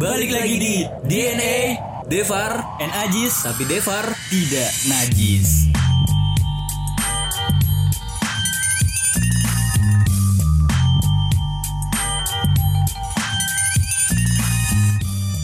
Balik lagi di DNA Devar and Ajis. Tapi Devar tidak najis.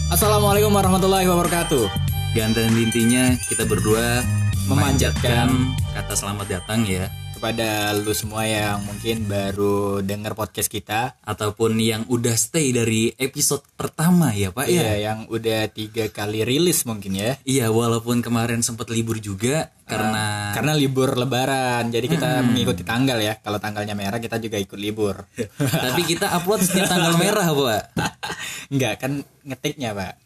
Assalamualaikum warahmatullahi wabarakatuh. Gantian intinya kita berdua Memanjatkan kata selamat datang ya Kepada lu semua yang mungkin baru denger podcast kita. Ataupun yang udah stay dari episode pertama ya Pak ya. Iya yang udah tiga kali rilis mungkin ya. Iya walaupun kemarin sempat libur juga karena Karena libur lebaran. Jadi kita mengikuti tanggal ya. Kalau tanggalnya merah kita juga ikut libur. Tapi kita upload setiap tanggal merah Pak. Enggak kan ngetiknya pak.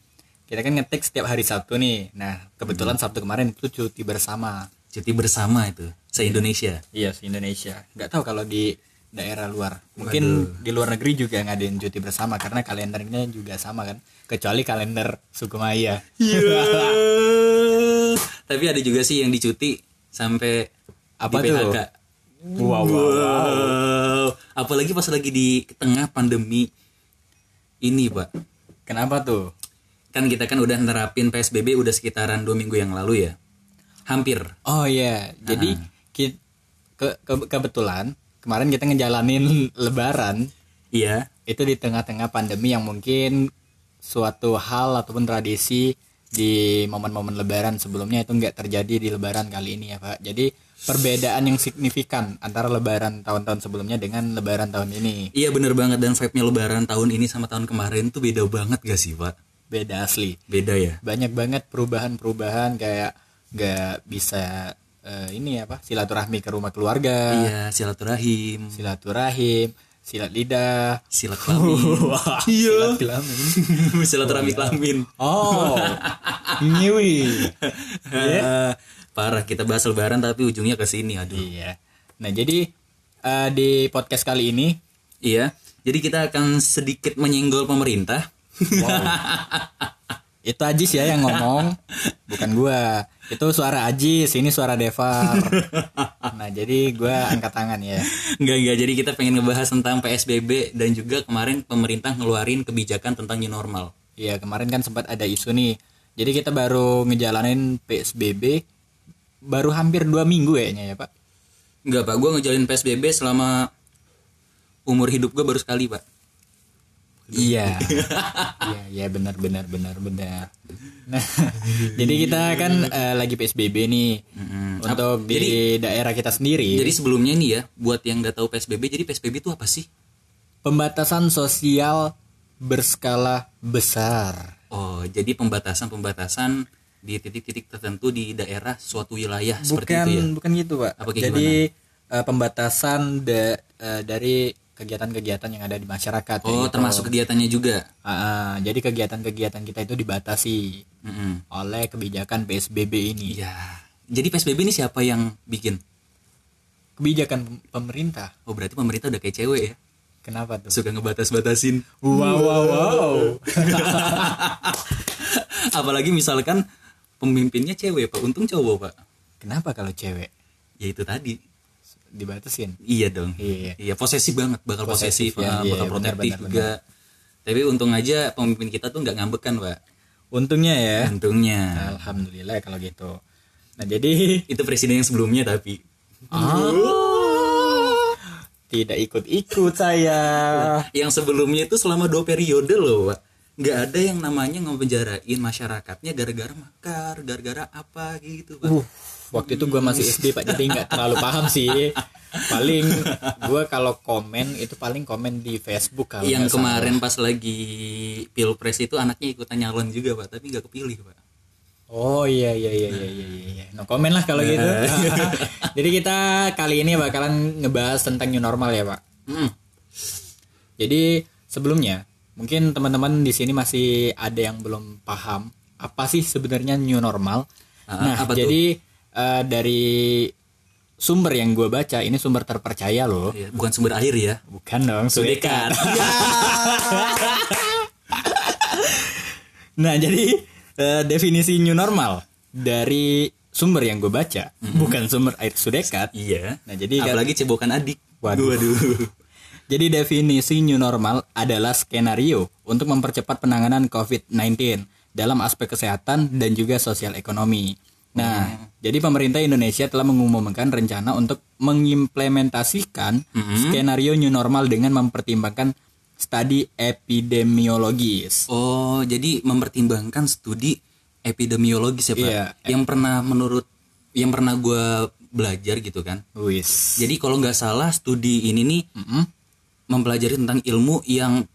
Kita kan ngetik setiap hari Sabtu nih. Nah kebetulan Sabtu kemarin itu cuti bersama Cuti bersama itu se Indonesia. Iya se Indonesia Nggak tahu kalau di daerah luar Mungkin di luar negeri juga ngadain cuti bersama Karena kalendernya juga sama kan Kecuali kalender suku Maya Iya. tapi ada juga sih yang dicuti sampai Apa di tuh? PHK. Wow, wow, wow. Wow. Apalagi pas lagi di tengah pandemi ini, Pak. Kenapa tuh? Kan kita kan udah nerapin PSBB udah sekitaran dua minggu yang lalu ya. Hampir. Oh iya Jadi ki- ke- ke- kebetulan Kemarin kita ngejalanin lebaran Iya. itu di tengah-tengah pandemi yang mungkin suatu hal ataupun tradisi di momen-momen lebaran sebelumnya itu nggak terjadi di lebaran kali ini ya Pak. Jadi perbedaan yang signifikan antara lebaran tahun-tahun sebelumnya dengan lebaran tahun ini. Iya bener banget dan vibe-nya lebaran tahun ini sama tahun kemarin tuh beda banget gak sih, Pak? Beda asli. Beda ya? Banyak banget perubahan-perubahan kayak nggak bisa eh, ini apa silaturahmi ke rumah keluarga, Iya, silaturahim, silaturahim, silat lidah, silat kelamin. silat kelamin. silaturahmi kelamin. Oh, nyiwi. Eh, Parah kita bahas lebaran tapi ujungnya ke sini, aduh. Iya. Nah, jadi eh, di podcast kali ini Iya. Jadi kita akan sedikit menyenggol pemerintah. itu Ajis ya yang ngomong, bukan gua. Itu suara Ajis, ini suara Devar. Nah, jadi gua angkat tangan ya. Enggak enggak. Jadi kita pengen ngebahas tentang PSBB dan juga kemarin pemerintah ngeluarin kebijakan tentang new normal. Iya, kemarin kan sempat ada isu nih. Jadi kita baru ngejalanin PSBB baru hampir dua minggu kayaknya ya, Pak. Enggak pak, gue ngejalin PSBB selama umur hidup gue baru sekali pak. Iya. Iya, iya benar benar benar benar. Nah, jadi kita kan eh, lagi PSBB nih. Untuk di daerah kita sendiri. Jadi sebelumnya nih ya, buat yang nggak tahu PSBB, jadi PSBB itu apa sih? pembatasan sosial berskala besar. Oh, jadi pembatasan-pembatasan di titik-titik tertentu di daerah suatu wilayah seperti Bukan itu ya. bukan gitu, Pak. Apa Jadi eh, pembatasan da- eh, dari kegiatan-kegiatan yang ada di masyarakat. Oh, gitu. termasuk kegiatannya juga. Ah, ah, jadi kegiatan-kegiatan kita itu dibatasi Mm-mm. oleh kebijakan PSBB ini. Iya. Jadi PSBB ini siapa yang bikin? Kebijakan pem- pemerintah. Oh, berarti pemerintah udah kayak cewek ya. Kenapa tuh? Suka ngebatas-batasin. Wow wow wow. Apalagi misalkan pemimpinnya cewek, Pak. Untung cowok, Pak. Kenapa kalau cewek Ya itu tadi. Dibatasin? Iya dong. Iya. Iya, posesif banget, bakal posesif, Posesif, ya. ah, Iya, bakal iya, protektif juga. Tapi untung aja pemimpin kita tuh nggak ngambek kan, Pak. Untungnya ya. Untungnya. Alhamdulillah kalau gitu. Nah, jadi Itu presiden yang sebelumnya tapi tidak ikut-ikut saya. yang sebelumnya itu selama dua periode loh, Pak. Nggak ada yang namanya ngepenjarain masyarakatnya gara-gara makar, gara-gara apa gitu, Pak. Uh, waktu itu gua masih SD Pak, jadi nggak terlalu paham sih. Paling gua kalau komen itu paling komen di Facebook kalau yang salah. kemarin pas lagi pilpres itu anaknya ikutan nyalon juga, Pak, tapi nggak kepilih, Pak. Oh iya iya iya iya iya iya. No komen lah kalau gitu. Jadi kita kali ini bakalan ngebahas tentang new normal ya, Pak. Hmm. Jadi sebelumnya mungkin teman-teman di sini masih ada yang belum paham apa sih sebenarnya new normal. Ah, nah, apa tuh? Eh, dari sumber yang gue baca ini sumber terpercaya loh. Iya, bukan sumber air ya. Bukan dong, Sudekat. nah, jadi eh, definisi new normal dari sumber yang gue baca, bukan sumber air Sudekat. Iya. Nah, jadi kan- apalagi cebokan adik. Waduh. Waduh. Jadi definisi new normal adalah skenario untuk mempercepat penanganan COVID-19 dalam aspek kesehatan dan juga sosial ekonomi. Nah, jadi pemerintah Indonesia telah mengumumkan rencana untuk mengimplementasikan skenario new normal dengan mempertimbangkan studi epidemiologis. Oh, jadi mempertimbangkan studi epidemiologis ya, Pak. Iya. Yang pernah menurut yang pernah gua belajar gitu kan. Wis. Jadi kalau nggak salah studi ini nih Mm-mm. mempelajari tentang ilmu yang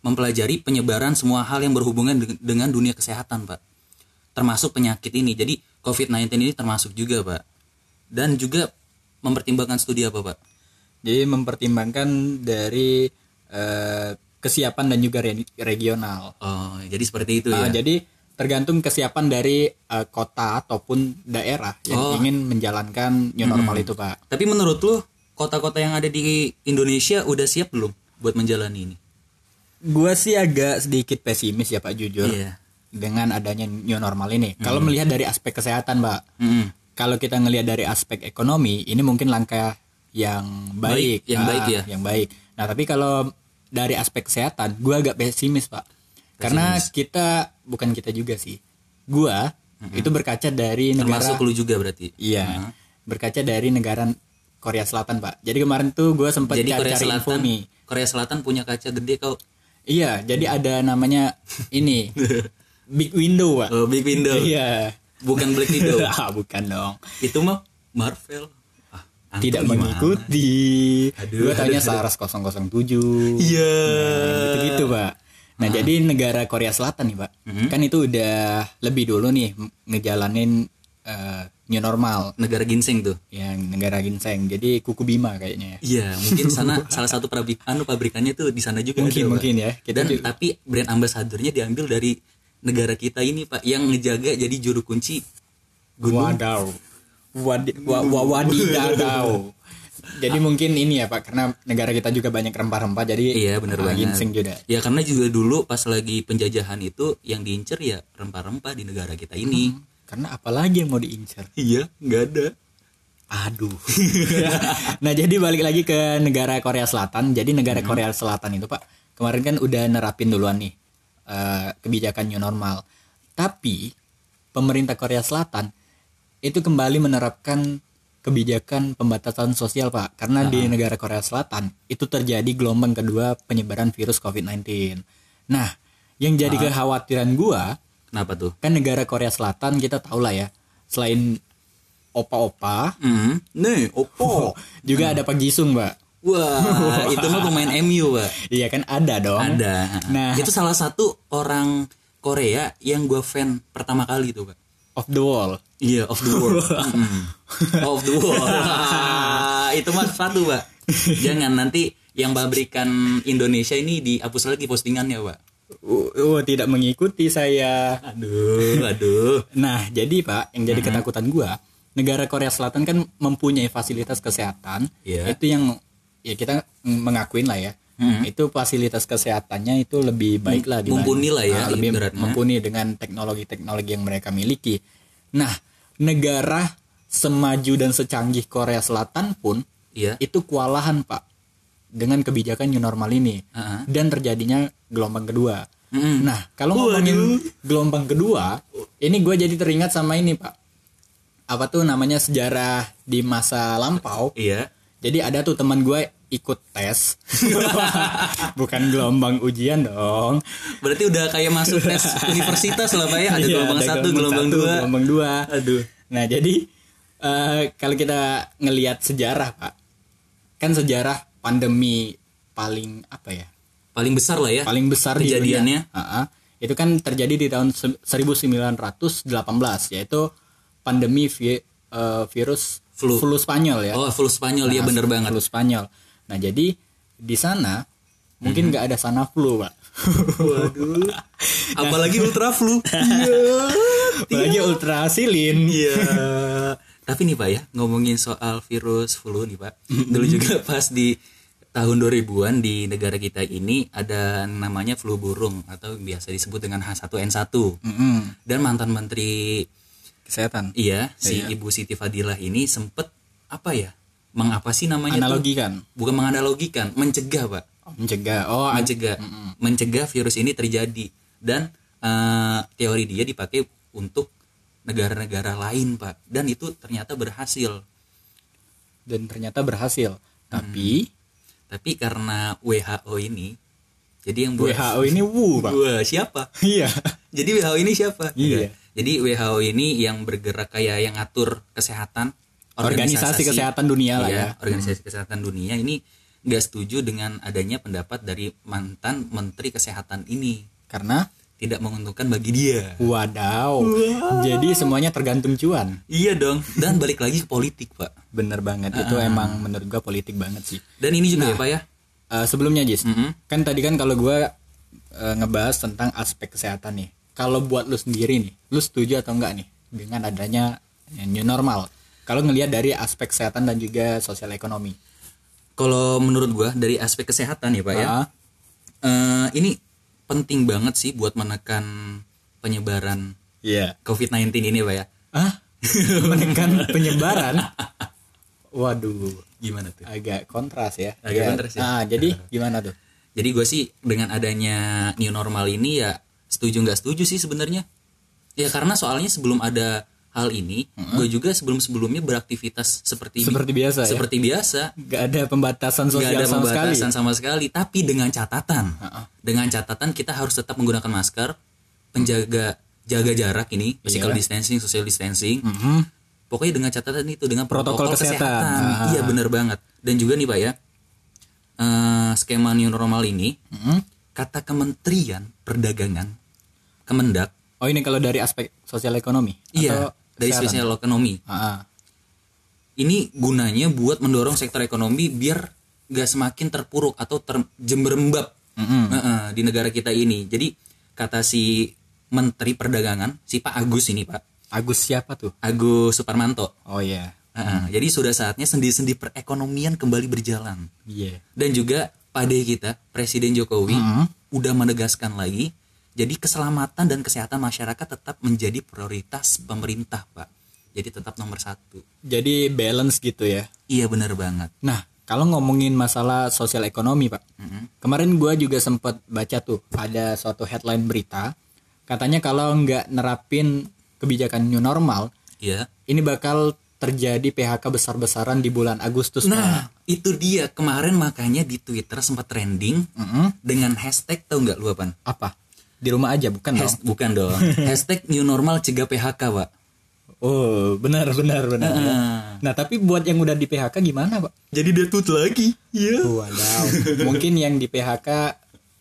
mempelajari penyebaran semua hal yang berhubungan de- dengan dunia kesehatan, Pak. Termasuk penyakit ini. Jadi COVID-19 ini termasuk juga, Pak. Dan juga mempertimbangkan studi apa, Pak? Jadi mempertimbangkan dari eh, kesiapan dan juga re- regional. Oh, jadi seperti itu Ah, ya. jadi tergantung kesiapan dari eh, kota ataupun daerah yang Oh. ingin menjalankan new normal itu, Pak. Tapi menurut lu kota-kota yang ada di Indonesia udah siap belum buat menjalani ini? Gua sih agak sedikit pesimis ya, Pak, jujur. Iya. Dengan adanya new normal ini. Kalau melihat dari aspek kesehatan, Pak. Mm-mm. Kalau kita ngelihat dari aspek ekonomi, ini mungkin langkah yang baik, Baik, yang baik ya. Yang baik. Nah, tapi kalau dari aspek kesehatan, gua agak pesimis, Pak. Karena kita bukan kita juga sih. Gua itu berkaca dari negara Termasuk lu juga berarti. Iya. Berkaca dari negara Korea Selatan, Pak. Jadi kemarin tuh gue sempat Jadi Korea cari info Selatan, nih. Korea Selatan punya kaca gede kau. Iya, jadi ada namanya ini Big Window, Pak. Oh, Big Window. Iya. Bukan Black Widow. Ah, bukan dong. Itu mah Marvel. Ah, Tidak gimana? mengikuti. Aduh, Gue tanya Saras 007. Iya. Nah, gitu-gitu, Pak. Nah, jadi negara Korea Selatan nih, Pak. Kan itu udah lebih dulu nih ngejalanin eh, new normal Negara ginseng tuh. yang negara ginseng. Jadi kuku bima kayaknya. ya. Iya, mungkin sana salah satu pabrik anu pabrikannya tuh di sana juga Mungkin ada, Pak. mungkin ya. Kita Dan juga- tapi brand ambasadornya diambil dari negara kita ini, Pak, yang ngejaga jadi juru kunci Wadaw. Wadi, wa, wa. Jadi mungkin ini ya Pak, karena negara kita juga banyak rempah-rempah, jadi Iya, bener ah, banget. ginseng juga. Ya karena juga dulu pas lagi penjajahan itu yang diincer ya rempah-rempah di negara kita ini. Karena apalagi yang mau diincar? Iya, nggak ada. Aduh. nah jadi balik lagi ke negara Korea Selatan. Jadi negara Korea Selatan itu Pak, kemarin kan udah nerapin duluan nih eh, kebijakan new normal. Tapi pemerintah Korea Selatan itu kembali menerapkan kebijakan pembatasan sosial Pak. Karena di negara Korea Selatan itu terjadi gelombang kedua penyebaran virus COVID-19. Nah, yang jadi kekhawatiran gua Kenapa tuh? kan negara Korea Selatan kita tahu lah ya. Selain opa-opa, Hmm. Nih, Oppo. juga ada Pak Jisung, Mbak. Wah, itu mah pemain MU, Pak. Iya kan ada dong. Ada. Nah. itu salah satu orang Korea yang gue fan pertama kali tuh, Pak. Of the wall. Iya, of the world. Mm. of the. Wah, itu mah satu, Pak. Jangan nanti yang pabrikan Indonesia ini dihapus lagi postingannya, Pak. Uh, uh, tidak mengikuti saya. Aduh, aduh. Nah, jadi Pak, yang jadi ketakutan gua, negara Korea Selatan kan mempunyai fasilitas kesehatan. Iya. Itu yang ya kita mengakuin lah ya. Itu fasilitas kesehatannya itu lebih baik lah Mumpuni lah ya, Ah, lebih ibaratnya. mumpuni dengan teknologi-teknologi yang mereka miliki. Nah, negara semaju dan secanggih Korea Selatan pun Iya. itu kewalahan Pak dengan kebijakan new normal ini Ah. dan terjadinya gelombang kedua. Mm-mm. Nah, kalau ngomongin gelombang kedua, ini gue jadi teringat sama ini Pak. Apa tuh namanya sejarah di masa lampau? Iya. Jadi ada tuh teman gue ikut tes, bukan gelombang ujian dong. Berarti udah kayak masuk tes universitas lah Pak ya. Ada Iya, gelombang ada satu, gelombang satu, dua. gelombang dua. Aduh. Nah jadi eh, kalau kita ngelihat sejarah Pak, kan sejarah pandemi paling apa ya? Paling besar lah ya. paling besar di Kejadiannya. dunia. Ha-ha. itu kan terjadi di tahun se- 1918 yaitu pandemi vi- eh, virus Flu. Spanyol ya. Oh, full Spanyol dia Nah, bener banget. Flu Spanyol. Nah, jadi di sana mungkin nggak ada sana flu, Pak. Waduh. Apalagi ultra flu. Apalagi ultrasilin. Iya. Tapi nih Pak ya, ngomongin soal virus flu nih Pak. Dulu juga pas di tahun 2000-an di negara kita ini ada namanya flu burung atau biasa disebut dengan H1N1. Mm-mm. Dan mantan menteri Kesehatan. iya si Ibu Siti Fadilah ini sempet apa ya? Mengapa sih namanya tuh? Analogikan. Bukan menganalogikan, mencegah Pak. mencegah. Oh mencegah. Mencegah virus ini terjadi. Dan eh, teori dia dipakai untuk negara-negara lain pak. Dan itu ternyata berhasil. Dan ternyata berhasil. Tapi tapi karena WHO ini jadi yang buat WHO ini wu pak. Wah, siapa? Iya. Jadi WHO ini siapa? Iya. jadi WHO ini yang bergerak kayak yang ngatur kesehatan organisasi kesehatan dunia lah Iya, ya. organisasi kesehatan dunia ini nggak setuju dengan adanya pendapat dari mantan menteri kesehatan ini karena tidak menguntungkan bagi dia. Wadaw. Jadi semuanya tergantung cuan. Iya dong. Dan balik lagi ke politik pak. Bener banget. Itu emang menurut gua politik banget sih. Dan ini juga ya pak ya? Eh, sebelumnya Jis Mm-mm. kan tadi kan kalau gua eh, ngebahas tentang aspek kesehatan nih. Kalau buat lu sendiri nih lu setuju atau enggak nih dengan adanya new normal kalau ngelihat dari aspek kesehatan dan juga sosial ekonomi. Kalau menurut gua dari aspek kesehatan ya pak ya Ah, eh, ini penting banget sih buat menekan penyebaran iya. COVID-19 ini pak ya. Ah menekan penyebaran? Waduh. Gimana tuh? Agak kontras ya. Agak Iya. kontras ya. ah jadi gimana tuh? Jadi gue sih dengan adanya new normal ini ya setuju nggak setuju sih sebenarnya. Ya karena soalnya sebelum ada hal ini, gue juga sebelum sebelumnya beraktivitas seperti seperti biasa ya seperti biasa, nggak ada pembatasan sosial ada sama sekali pembatasan sama sekali. Tapi dengan catatan, dengan catatan kita harus tetap menggunakan masker, penjaga jaga jarak ini, physical Iya. distancing, social distancing. Mhm. Pokoknya dengan catatan itu dengan Protokol protokol, kesehatan. kesehatan. Ah. Iya benar banget. Dan juga nih pak ya, eh, skema new normal ini Mhm. kata Kementerian Perdagangan Kemendak oh ini kalau dari aspek sosial ekonomi iya Atau dari kesehatan? spesial ekonomi. Ah. ini gunanya buat mendorong sektor ekonomi biar gak semakin terpuruk atau terjemberembab Mhm. Heeh, di negara kita ini. Jadi kata si Menteri Perdagangan si Pak Agus ini Pak. Agus siapa tuh? Agus Suparmanto. Oh iya. Heeh, jadi sudah saatnya sendi-sendi perekonomian kembali berjalan. Iya. Dan juga pada kita Presiden Jokowi Mhm. udah menegaskan lagi jadi keselamatan dan kesehatan masyarakat tetap menjadi prioritas pemerintah pak jadi tetap nomor satu jadi balance gitu ya iya benar banget nah kalau ngomongin masalah sosial ekonomi pak Mhm. kemarin gua juga sempat baca tuh ada suatu headline berita katanya kalau nggak nerapin kebijakan new normal iya ini bakal terjadi PHK besar-besaran di bulan Agustus nah itu dia kemarin makanya di Twitter sempat trending Pak. Mhm. dengan hashtag tau nggak lu apaan? apa di rumah aja bukan dong. Has- bukan dong. Hashtag new normal cegah PHK pak oh benar benar benar ya. nah tapi buat yang udah di PHK gimana pak jadi dia tut lagi. Iya. Wadaw, mungkin yang di PHK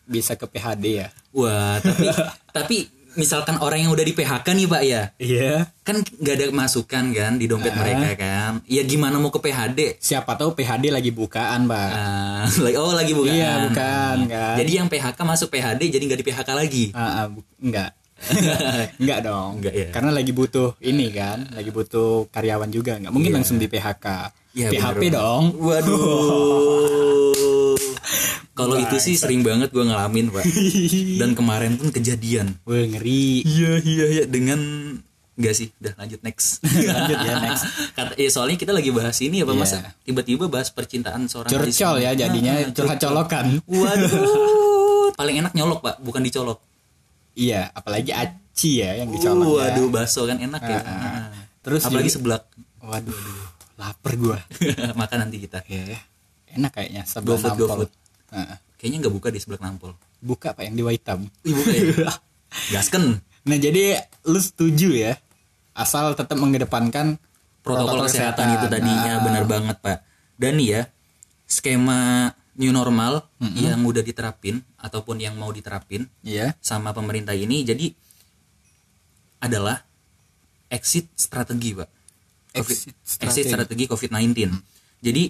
bisa ke PHD ya. wah tapi tapi misalkan orang yang udah di PHK nih pak ya Iya. kan nggak ada masukan kan di dompet Ah. mereka kan ya gimana mau ke PHD Siapa tahu PHD lagi bukaan, Pak. Lagi oh lagi bukan Iya, bukan, kan. jadi yang PHK masuk PHD jadi nggak di PHK lagi ah, bu- enggak. enggak dong. Enggak ya. Karena lagi butuh ini kan, lagi butuh karyawan juga. Enggak mungkin Iya. langsung di PHK. Iya, PHP bener dong. waduh kalau itu sih sering banget gue ngalamin pak dan kemarin pun kejadian Wah, ngeri. iya iya iya dengan Enggak sih, udah lanjut next. Lanjut ya, next. Kata, ya soalnya kita lagi bahas ini ya, Pak Iya. Masa tiba-tiba bahas percintaan seorang. Curcol ya jadinya Ah, curhat colokan. Waduh, paling enak nyolok pak, bukan dicolok. Iya, apalagi aci ya yang dicolok. ya. Waduh, bakso kan enak ya. Ah, ah. Ah. Terus apalagi juga- seblak. Waduh, lapar gua. Makan nanti kita. Ya, enak kayaknya sebelah GoFood, nampol. GoFood. Ah, Kayaknya nggak buka di seblak nampol. buka Pak yang di Waitam. Ih, buka ya. Gasken. Nah jadi lu setuju ya asal tetap mengedepankan Protokol, kesehatan, itu tadinya Nah, benar banget pak. Dan nih ya skema new normal yang udah diterapin ataupun yang mau diterapin Iya. sama pemerintah ini jadi adalah exit strategi pak. Covid- Exit exit strategi. strategi COVID-19. Jadi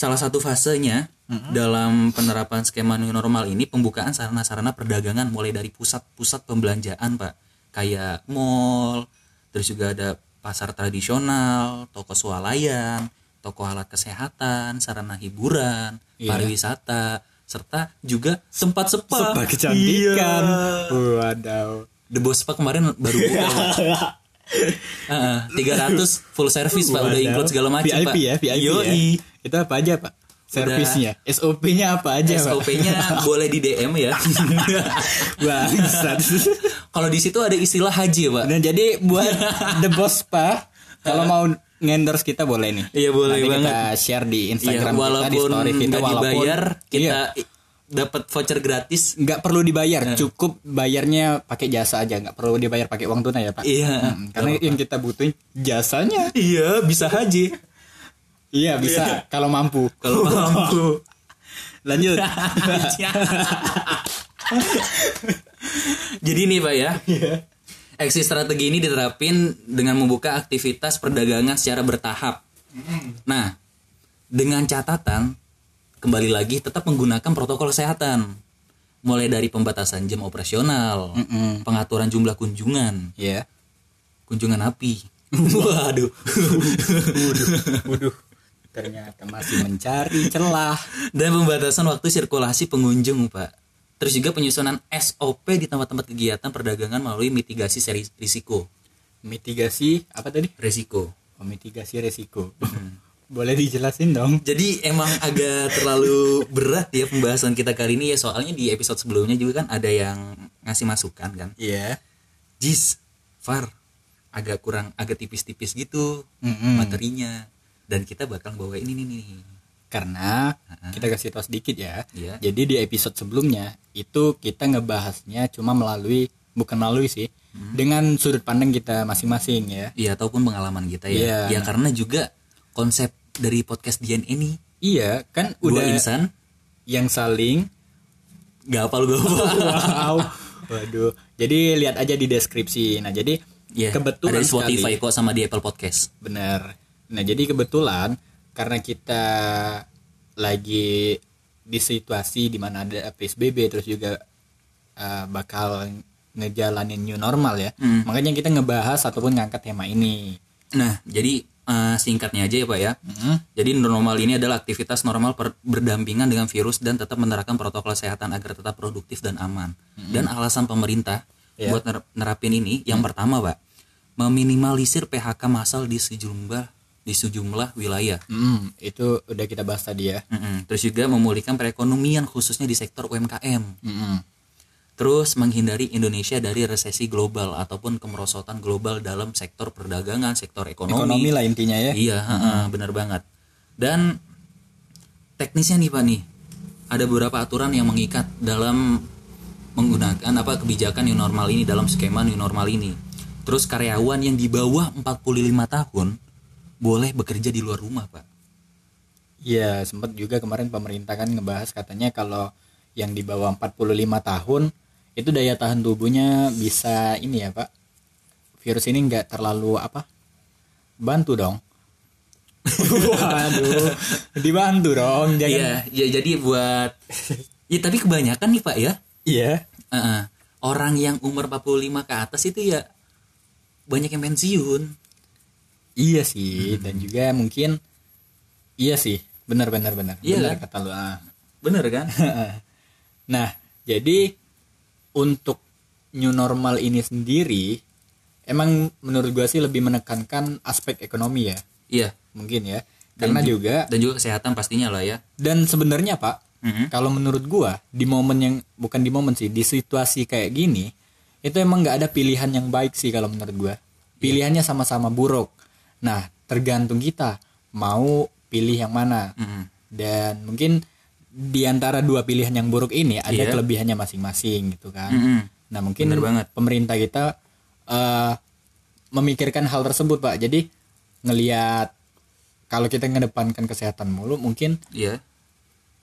salah satu fasenya dalam penerapan skema new normal ini pembukaan sarana-sarana perdagangan mulai dari pusat-pusat pembelanjaan pak, kayak mall, terus juga ada pasar tradisional, toko swalayan, toko alat kesehatan, sarana hiburan, Iya. pariwisata, serta juga tempat spa. Spa kecantikan. Iya. Wadaw. The Boss Spa kemarin baru buka. Heeh, 300 full service Pak udah include segala macam VIP Pak. ya, VIP Yoi. ya. Itu apa aja Pak? servisnya SOP-nya apa aja SOP-nya boleh di DM ya. bangsat Kalau di situ ada istilah haji, Pak. nah jadi buat the boss pak kalau mau ngendorse kita boleh nih Iya, boleh Nanti banget. kita share di Iya, Instagram kita di walaupun story kita walaupun dibayar, kita Iya, dapat voucher gratis. nggak perlu dibayar cukup bayarnya pakai jasa aja nggak perlu dibayar pakai uang tunai ya pak Iya. Hmm, karena yang kita butuhin jasanya Iya, bisa haji. iya bisa kalau mampu Kalau mampu. lanjut Jadi nih Pak ya. Exit strategi ini diterapin dengan membuka aktivitas perdagangan secara bertahap. Nah, dengan catatan kembali lagi tetap menggunakan protokol kesehatan. Mulai dari pembatasan jam operasional, pengaturan jumlah kunjungan, Iya kunjungan api. Waduh. waduh ternyata masih mencari celah Dan pembatasan waktu sirkulasi pengunjung, Pak. Terus juga penyusunan SOP di tempat-tempat kegiatan perdagangan melalui mitigasi seri risiko. mitigasi apa tadi Risiko. oh, mitigasi resiko boleh dijelasin dong Jadi emang agak terlalu berat ya pembahasan kita kali ini ya soalnya di episode sebelumnya juga kan ada yang ngasih masukan kan. iya Jis, Far, agak kurang agak tipis-tipis gitu Mm-mm. materinya dan kita bakal bawa ini nih nih. karena kita kasih tahu sedikit ya Iya. jadi di episode sebelumnya itu kita ngebahasnya cuma melalui bukan melalui sih dengan sudut pandang kita masing-masing ya Iya ataupun pengalaman kita ya. Iya. Ya karena juga konsep dari podcast Dian ini. Iya kan dua udah insan. yang saling. Gak apal gue wow. Waduh. Jadi lihat aja di deskripsi. Nah jadi Iya, kebetulan ada di Spotify sekali. Kok sama di Apple Podcast. bener. Nah jadi kebetulan karena kita lagi di situasi di mana ada PSBB terus juga uh, bakal ngejalanin new normal ya. Hmm. makanya kita ngebahas ataupun ngangkat tema ini. Nah, jadi eh, singkatnya aja ya Pak ya. Hmm. Jadi normal ini adalah aktivitas normal per- berdampingan dengan virus dan tetap menerapkan protokol kesehatan agar tetap produktif dan aman. Dan alasan pemerintah Ya. buat ner- nerapin ini yang pertama Pak, meminimalisir PHK massal di sejumlah di sejumlah wilayah. Hmm, itu udah kita bahas tadi ya Mm-mm. Terus juga memulihkan perekonomian khususnya di sektor UMKM. Hmm. Terus menghindari Indonesia dari resesi global ataupun kemerosotan global dalam sektor perdagangan, sektor ekonomi. ekonomi lah intinya ya Iya, heeh, benar banget. Dan teknisnya nih Pak nih, ada beberapa aturan yang mengikat dalam menggunakan apa kebijakan new normal ini dalam skema new normal ini. Terus karyawan yang di bawah 45 tahun boleh bekerja di luar rumah, Pak. Iya, sempat juga kemarin pemerintah kan ngebahas katanya kalau yang di bawah 45 tahun itu daya tahan tubuhnya bisa ini ya, Pak. Virus ini nggak terlalu apa? Bantu dong. Waduh, dibantu dong, jangan. Iya, ya jadi buat Ya tapi kebanyakan nih, Pak ya. Iya. Heeh. orang yang umur 45 ke atas itu ya banyak yang pensiun. Iya sih, dan juga mungkin iya sih, benar benar benar. Iya benar kan? kata lu. ah. Bener kan? Nah, jadi untuk new normal ini sendiri emang menurut gua sih lebih menekankan aspek ekonomi ya, Iya. mungkin ya. Karena juga Dan juga kesehatan pastinya lah ya. dan sebenarnya Pak, Mhm. kalau menurut gua di momen yang bukan di momen sih, di situasi kayak gini itu emang nggak ada pilihan yang baik sih kalau menurut gua. Pilihannya sama-sama buruk. Nah, tergantung kita mau pilih yang mana. Mhm. Dan mungkin di antara dua pilihan yang buruk ini ada Iya. kelebihannya masing-masing gitu kan. Mhm. Nah, mungkin Bener banget. pemerintah kita eh, memikirkan hal tersebut, Pak. Jadi ngelihat kalau kita ngedepankan kesehatan mulu mungkin Iya.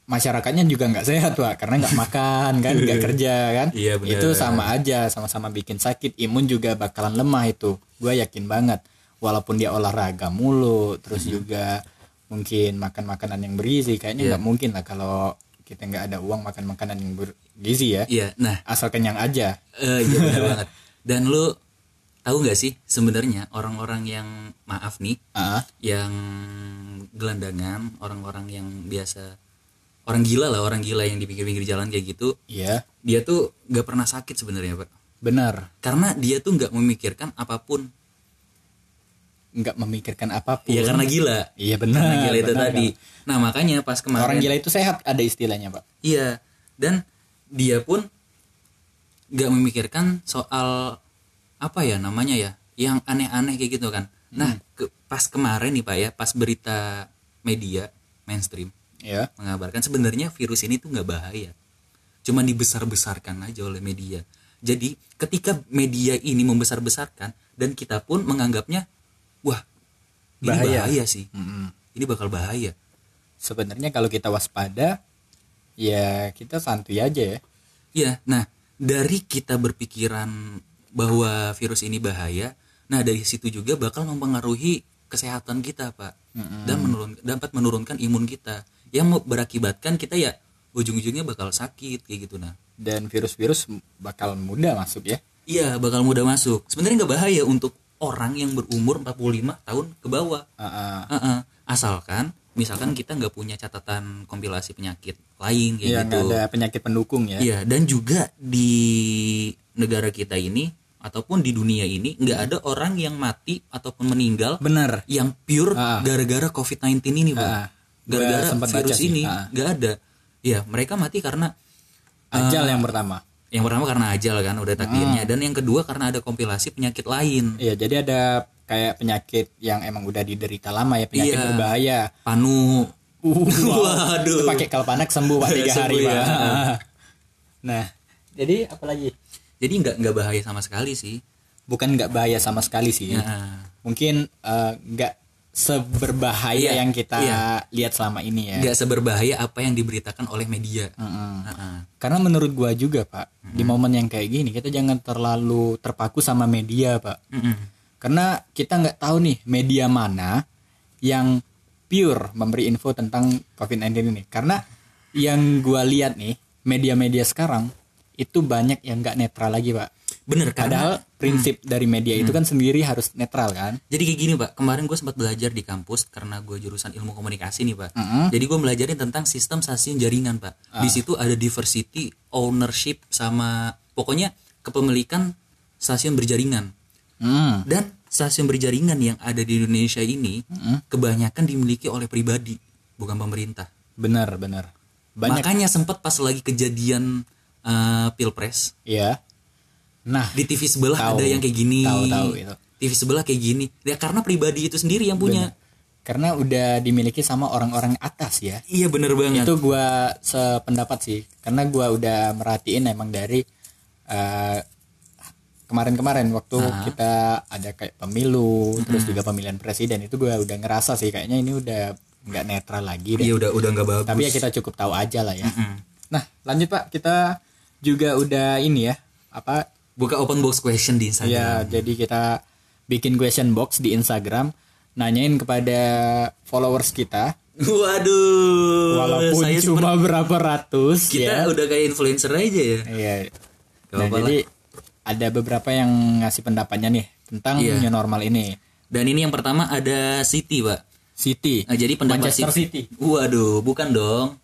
masyarakatnya juga nggak sehat pak karena nggak makan kan nggak kerja kan Iya, benar. itu sama aja sama-sama bikin sakit imun juga bakalan lemah itu gue yakin banget walaupun dia olahraga mulu terus juga mungkin makan makanan yang bergizi kayaknya Iya. nggak mungkin lah kalau kita nggak ada uang makan makanan yang bergizi ya Iya. Nah, asal kenyang aja eh iya benar banget. Dan lu tahu nggak sih sebenarnya orang-orang yang maaf nih, ah yang gelandangan, orang-orang yang biasa orang gila lah, orang gila yang di pinggir-pinggir jalan kayak gitu, iya dia tuh nggak pernah sakit sebenarnya, Pak. benar Karena dia tuh nggak memikirkan apa pun. Nggak memikirkan apa pun. ya karena gila Iya benar. karena gila itu benar, tadi nah makanya pas kemarin Orang gila itu sehat ada istilahnya pak. Iya, dan dia pun nggak memikirkan soal apa ya namanya ya, yang aneh-aneh kayak gitu kan. Nah, ke- pas kemarin nih pak ya, pas berita media mainstream Ya. mengabarkan sebenarnya virus ini tuh nggak bahaya, cuman dibesar-besarkan aja oleh media. Jadi ketika media ini membesar-besarkan dan kita pun menganggapnya, wah ini Bahaya. bahaya, sih, Mm-mm. ini bakal bahaya. Sebenarnya kalau kita waspada, ya kita santuy aja ya. Iya, nah dari kita berpikiran bahwa virus ini bahaya, nah dari situ juga bakal mempengaruhi kesehatan kita, Pak, dan menurun dapat menurunkan imun kita, yang mau- berakibatkan kita ya ujung-ujungnya bakal sakit kayak gitu, nah. Dan virus-virus bakal mudah masuk ya. Iya, bakal mudah masuk. Sebenarnya nggak bahaya untuk orang yang berumur 45 tahun ke bawah. Ah, ah. Heeh. Asalkan misalkan kita nggak punya catatan kompilasi penyakit lain kayak Iya gitu. nggak ada penyakit pendukung ya. Iya, dan juga di negara kita ini ataupun di dunia ini nggak ada orang yang mati ataupun meninggal Bener. yang pure gara-gara COVID-19 ini, Bang. Gara-gara virus ini nggak ada. Ya, mereka mati karena Ajal Ah. yang pertama. Yang pertama karena ajal kan udah takdirnya dan yang kedua karena ada kompilasi penyakit lain. Iya, jadi ada kayak penyakit yang emang udah diderita lama ya, penyakit Iya. berbahaya. Panu. Uh, Waduh. Itu pakai kalpanak sembuh Pak tiga hari, ya. Pak. Nah, jadi apa lagi? Jadi nggak nggak bahaya sama sekali sih. Bukan nggak bahaya sama sekali sih. Ya. Mungkin eh, nggak seberbahaya Iya, yang kita iya. lihat selama ini ya. Nggak seberbahaya apa yang diberitakan oleh media. Mm-mm. Heeh. Karena menurut gua juga Pak, di momen yang kayak gini kita jangan terlalu terpaku sama media Pak. Mm-mm. Karena kita nggak tahu nih media mana yang pure memberi info tentang COVID-19 ini. Karena yang gua lihat nih media-media sekarang itu banyak yang nggak netral lagi Pak. Bener Padahal prinsip dari media itu kan sendiri harus netral kan. Jadi kayak gini pak, kemarin gue sempat belajar di kampus karena gue jurusan ilmu komunikasi nih pak. Mm-mm. Jadi gue belajarin tentang sistem stasiun jaringan pak. Di situ ada diversity, ownership sama pokoknya kepemilikan stasiun berjaringan. Hmm. Dan stasiun berjaringan yang ada di Indonesia ini kebanyakan dimiliki oleh pribadi, bukan pemerintah. Benar benar. Banyak Makanya sempat pas lagi kejadian eh, pilpres ya. Nah, di TV sebelah Tahu. ada yang kayak gini. Tahu, tahu itu. TV sebelah kayak gini. Ya karena pribadi itu sendiri yang punya. karena udah dimiliki sama orang-orang atas ya. Iya bener banget. itu gua sependapat sih karena gua udah merhatiin emang dari eh, kemarin-kemarin waktu kita ada kayak pemilu terus juga pemilihan presiden itu gua udah ngerasa sih kayaknya ini udah nggak netral lagi Iya udah udah nggak bagus. tapi ya kita cukup tahu aja lah ya Mm. nah lanjut pak kita juga udah ini ya apa Buka open box question di Instagram. ya jadi kita bikin question box di Instagram nanyain kepada followers kita Waduh. walaupun saya cuma berapa ratus kita ya udah kayak influencer aja ya. Iya. Gak Nah, jadi ada beberapa yang ngasih pendapatnya nih tentang Iya. new normal ini. Dan ini yang pertama ada Siti, Pak. City. Nah, jadi pendapat Manchester Siti- City. Waduh, bukan dong.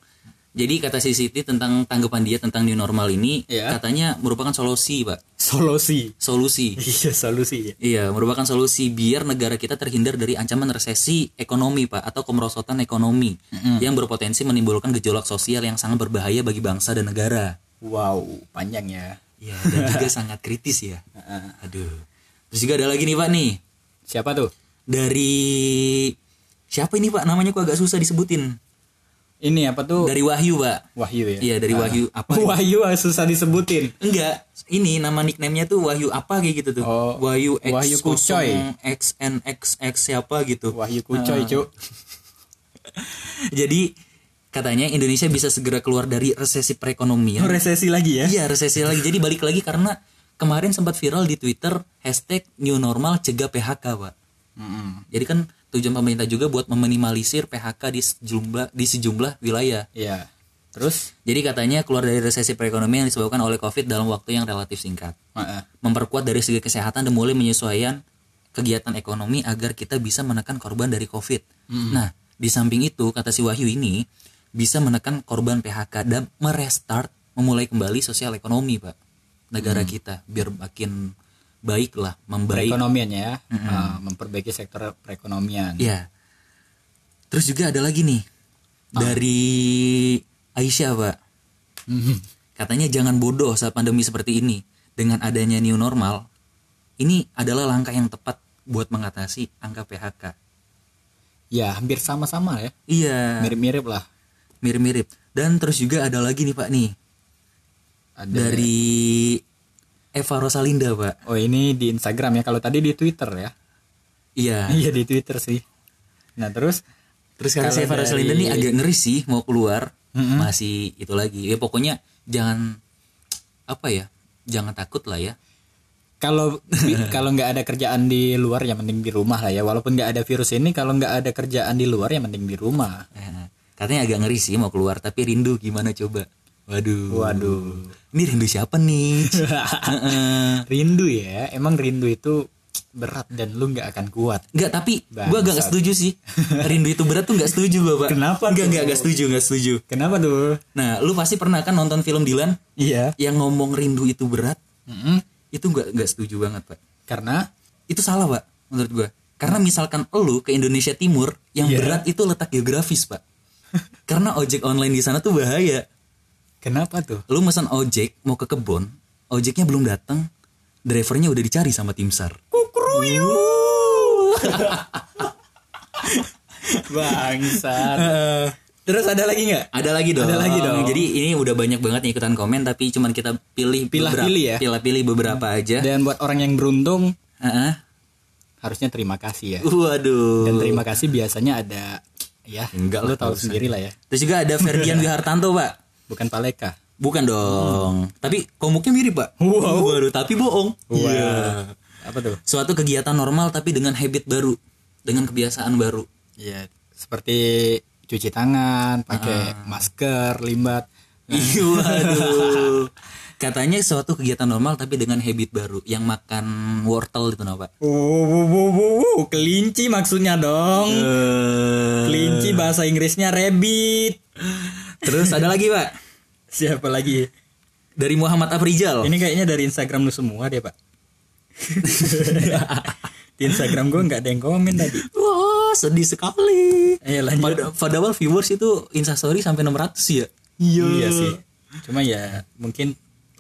Jadi kata si Siti tentang tanggapan dia tentang new normal ini Iya. katanya merupakan solusi, Pak. Solusi. Solusi. Iya, solusi. Iya, merupakan solusi biar negara kita terhindar dari ancaman resesi ekonomi, Pak, atau kemerosotan ekonomi yang berpotensi menimbulkan gejolak sosial yang sangat berbahaya bagi bangsa dan negara. Wow, panjang ya. Iya, dan juga sangat kritis ya. Aduh. Terus juga ada lagi nih, Pak nih. Siapa tuh? Dari siapa ini, Pak? Namanya kok agak susah disebutin. Ini apa tuh? Dari Wahyu, Pak. Wahyu ya. Iya, dari Wahyu apa? Wahyu ah, susah disebutin. Enggak, ini nama nickname-nya tuh Wahyu apa kayak gitu tuh. Oh, Wahyu X Wahyu Kucoy. XNXX siapa gitu. Wahyu Kucoy, Cuk. Jadi katanya Indonesia bisa segera keluar dari resesi perekonomian. Resesi lagi ya. Iya resesi lagi. Jadi balik lagi karena kemarin sempat viral di Twitter hashtag new normal cegah PHK pak. Mm-mm. Jadi kan tujuan pemerintah juga buat meminimalisir PHK di sejumlah di sejumlah wilayah. Iya. Terus? Jadi katanya keluar dari resesi perekonomian yang disebabkan oleh COVID dalam waktu yang relatif singkat. Memperkuat dari segi kesehatan dan mulai menyesuaikan kegiatan ekonomi agar kita bisa menekan korban dari COVID. Nah, di samping itu kata si Wahyu ini bisa menekan korban PHK dan merestart memulai kembali sosial ekonomi, Pak. Negara kita biar makin baik lah membaik perekonomiannya ya. Ah, memperbaiki sektor perekonomian. Ya terus juga ada lagi nih dari Aisyah pak. Mhm. katanya jangan bodoh saat pandemi seperti ini. Dengan adanya new normal ini adalah langkah yang tepat buat mengatasi angka PHK ya hampir sama-sama ya. Iya. Mirip-mirip lah. Mirip-mirip. Dan terus juga ada lagi nih pak nih. Ada dari Eva Rosalinda pak. Oh ini di Instagram ya. Kalau tadi di Twitter ya. Iya. Iya di Twitter sih. Nah terus? Terus karena Kalau Eva Rosalinda nih agak ngeri sih mau keluar. Masih itu lagi. Ya pokoknya jangan apa ya jangan takut lah ya. Kalau kalau nggak ada kerjaan di luar ya mending di rumah lah ya. Walaupun nggak ada virus ini kalau nggak ada kerjaan di luar ya mending di rumah. Nah, katanya agak ngeri sih mau keluar tapi rindu gimana coba waduh. Waduh. Ini rindu siapa nih? Rindu ya emang rindu itu berat dan lu nggak akan kuat. Enggak tapi gua agak nggak setuju sih. Rindu itu berat tuh nggak setuju gua pak Kenapa Enggak tuh? enggak enggak setuju enggak setuju. Kenapa tuh? Nah lu pasti pernah kan nonton film Dilan iya. Yang ngomong rindu itu berat? Mm-mm. itu enggak enggak setuju banget pak. Karena? Itu salah pak menurut gua. Karena misalkan lu ke Indonesia Timur yang Iya. berat itu letak geografis pak. Karena ojek online di sana tuh bahaya kenapa tuh? Lu pesan ojek mau ke kebon ojeknya belum datang drivernya udah dicari sama tim sar bangsat. Terus ada lagi nggak? Ada lagi dong. Ada lagi dong. jadi ini udah banyak banget nih ikutan komen tapi cuman kita pilih Pilah-pilih ya? pilih beberapa aja. Dan buat orang yang beruntung Heeh. harusnya terima kasih ya. Waduh. Dan terima kasih biasanya ada ya Enggak lu lah, tahu sendiri lah ya. Terus juga ada Ferdian Wihartanto pak bukan paleka bukan dong tapi komuknya mirip pak Wow. waduh tapi bohong Iya. apa tuh suatu kegiatan normal tapi dengan habit baru dengan kebiasaan baru Iya, seperti cuci tangan, pakai masker, limbat. Iya, waduh. Katanya suatu kegiatan normal tapi dengan habit baru yang makan wortel itu apa? Oh, kelinci maksudnya dong. Kelinci bahasa Inggrisnya rabbit. Terus ada lagi, Pak. Siapa lagi? Dari Muhammad Afrizal. Ini kayaknya dari Instagram lu semua deh, Pak. Di Instagram gue nggak ada yang komen tadi. Wah, sedih sekali. Ayo lanjut. Pad- Padahal viewers itu instastory sampai 600 ya. Iya sih. Cuma ya mungkin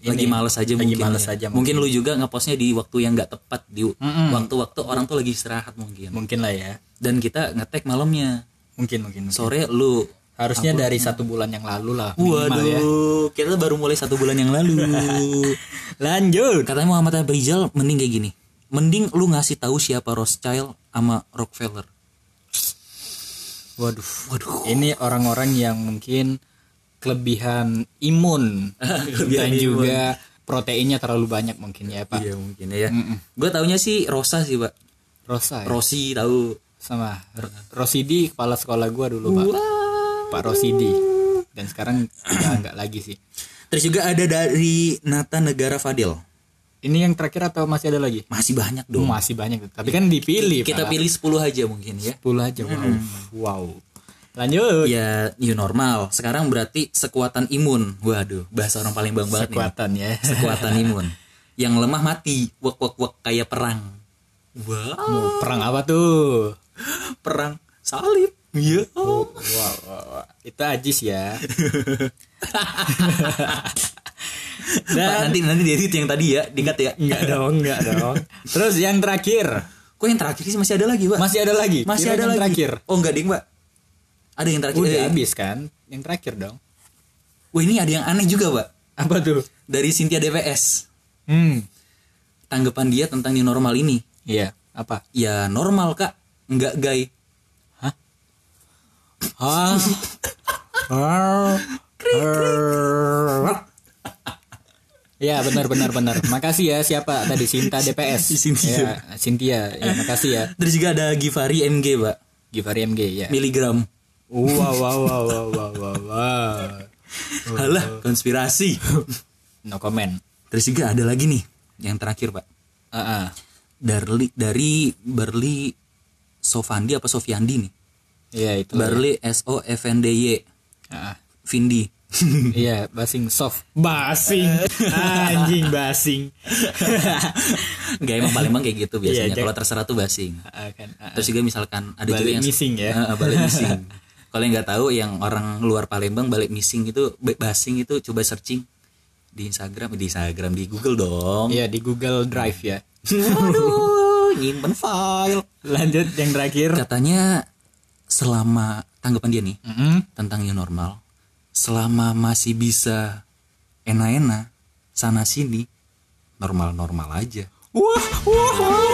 Lagi ini, males aja lagi mungkin. males ya. aja Mungkin lu juga ngepostnya di waktu yang nggak tepat di waktu-waktu orang tuh lagi istirahat mungkin. mungkin lah ya. Dan kita ngetek malamnya. Mungkin mungkin. mungkin. Sore lu Harusnya dari satu bulan yang lalu lah minimal Waduh, ya. kita baru mulai satu bulan yang lalu. Lanjut. Katanya Muhammad Afrizal mending kayak gini. Mending lu ngasih tahu siapa Rothschild sama Rockefeller. Waduh, waduh. Ini orang-orang yang mungkin kelebihan imun dan juga proteinnya terlalu banyak mungkin ya Pak. Iya mungkin ya. Gue taunya sih Rosa sih pak. Rosa ya? Rosi tahu. sama R- Rosidi kepala sekolah gua dulu Pak. Pak Rosidi. Dan sekarang udah nggak lagi sih. Terus juga ada dari Nata Negara Fadil. Ini yang terakhir atau masih ada lagi? Masih banyak dong. masih banyak. Tapi kan dipilih Kita Pak. pilih 10 aja mungkin ya. 10 aja. Wow. Wow. Lanjut. Ya new normal. Sekarang berarti sekuatan imun. Waduh, bahasa orang paling bang banget nih. Kekuatan ya. Sekuatan imun. Yang lemah mati. Wak wak wak kayak perang. Wow. Mau perang apa tuh? Perang salib. Iya. Wow, wow, wow. Itu ajis ya. Pak, Dan nanti nanti diedit yang tadi ya, diingat ya. enggak dong, enggak dong. Terus yang terakhir, Kok yang terakhir sih masih ada lagi, Pak? masih ada lagi. masih Kira ada yang lagi. terakhir. Oh, enggak ding, Pak. Ada yang terakhir. Udah Eh, habis kan? Yang terakhir dong. Wah, ini ada yang aneh juga, Pak. Apa tuh? Dari Cynthia DPS. Hmm. Tanggapan dia tentang new normal ini. Iya, apa? Ya normal, Kak. Enggak gay. Hah? Hah? Hah? Hah? Ya benar benar benar. Makasih ya siapa tadi Sinta DPS. Cynthia. Ya, Cynthia. Ya, makasih ya. Terus juga ada Givari MG, Pak. Givari MG ya. Miligram. Wow wow wow wow wow wow. wow. Halah, konspirasi. No comment. Terus juga ada lagi nih, yang terakhir, Pak. Ah, ah. Dari dari Berli Sofandi apa Sofiandi nih? Iya itu. Barli S O F N D Y Ah. Vindi iya basing soft Basing. Anjing basing. Enggak emang Palembang kayak gitu biasanya. Iya, Kalau terserah tuh basing. Ah, kan ah, Terus juga misalkan ada juga Balik yang missing ya? Heeh, balik missing. Kalau yang nggak tahu yang orang luar Palembang balik missing itu ba- basing itu coba searching di Instagram di Instagram di Google dong. iya di Google Drive ya Waduh, nyimpen file. lanjut yang terakhir Katanya selama tanggapan dia nih Mm-mm. tentang new normal, selama masih bisa enak-enak sana sini normal-normal aja. Wah, wah, wah.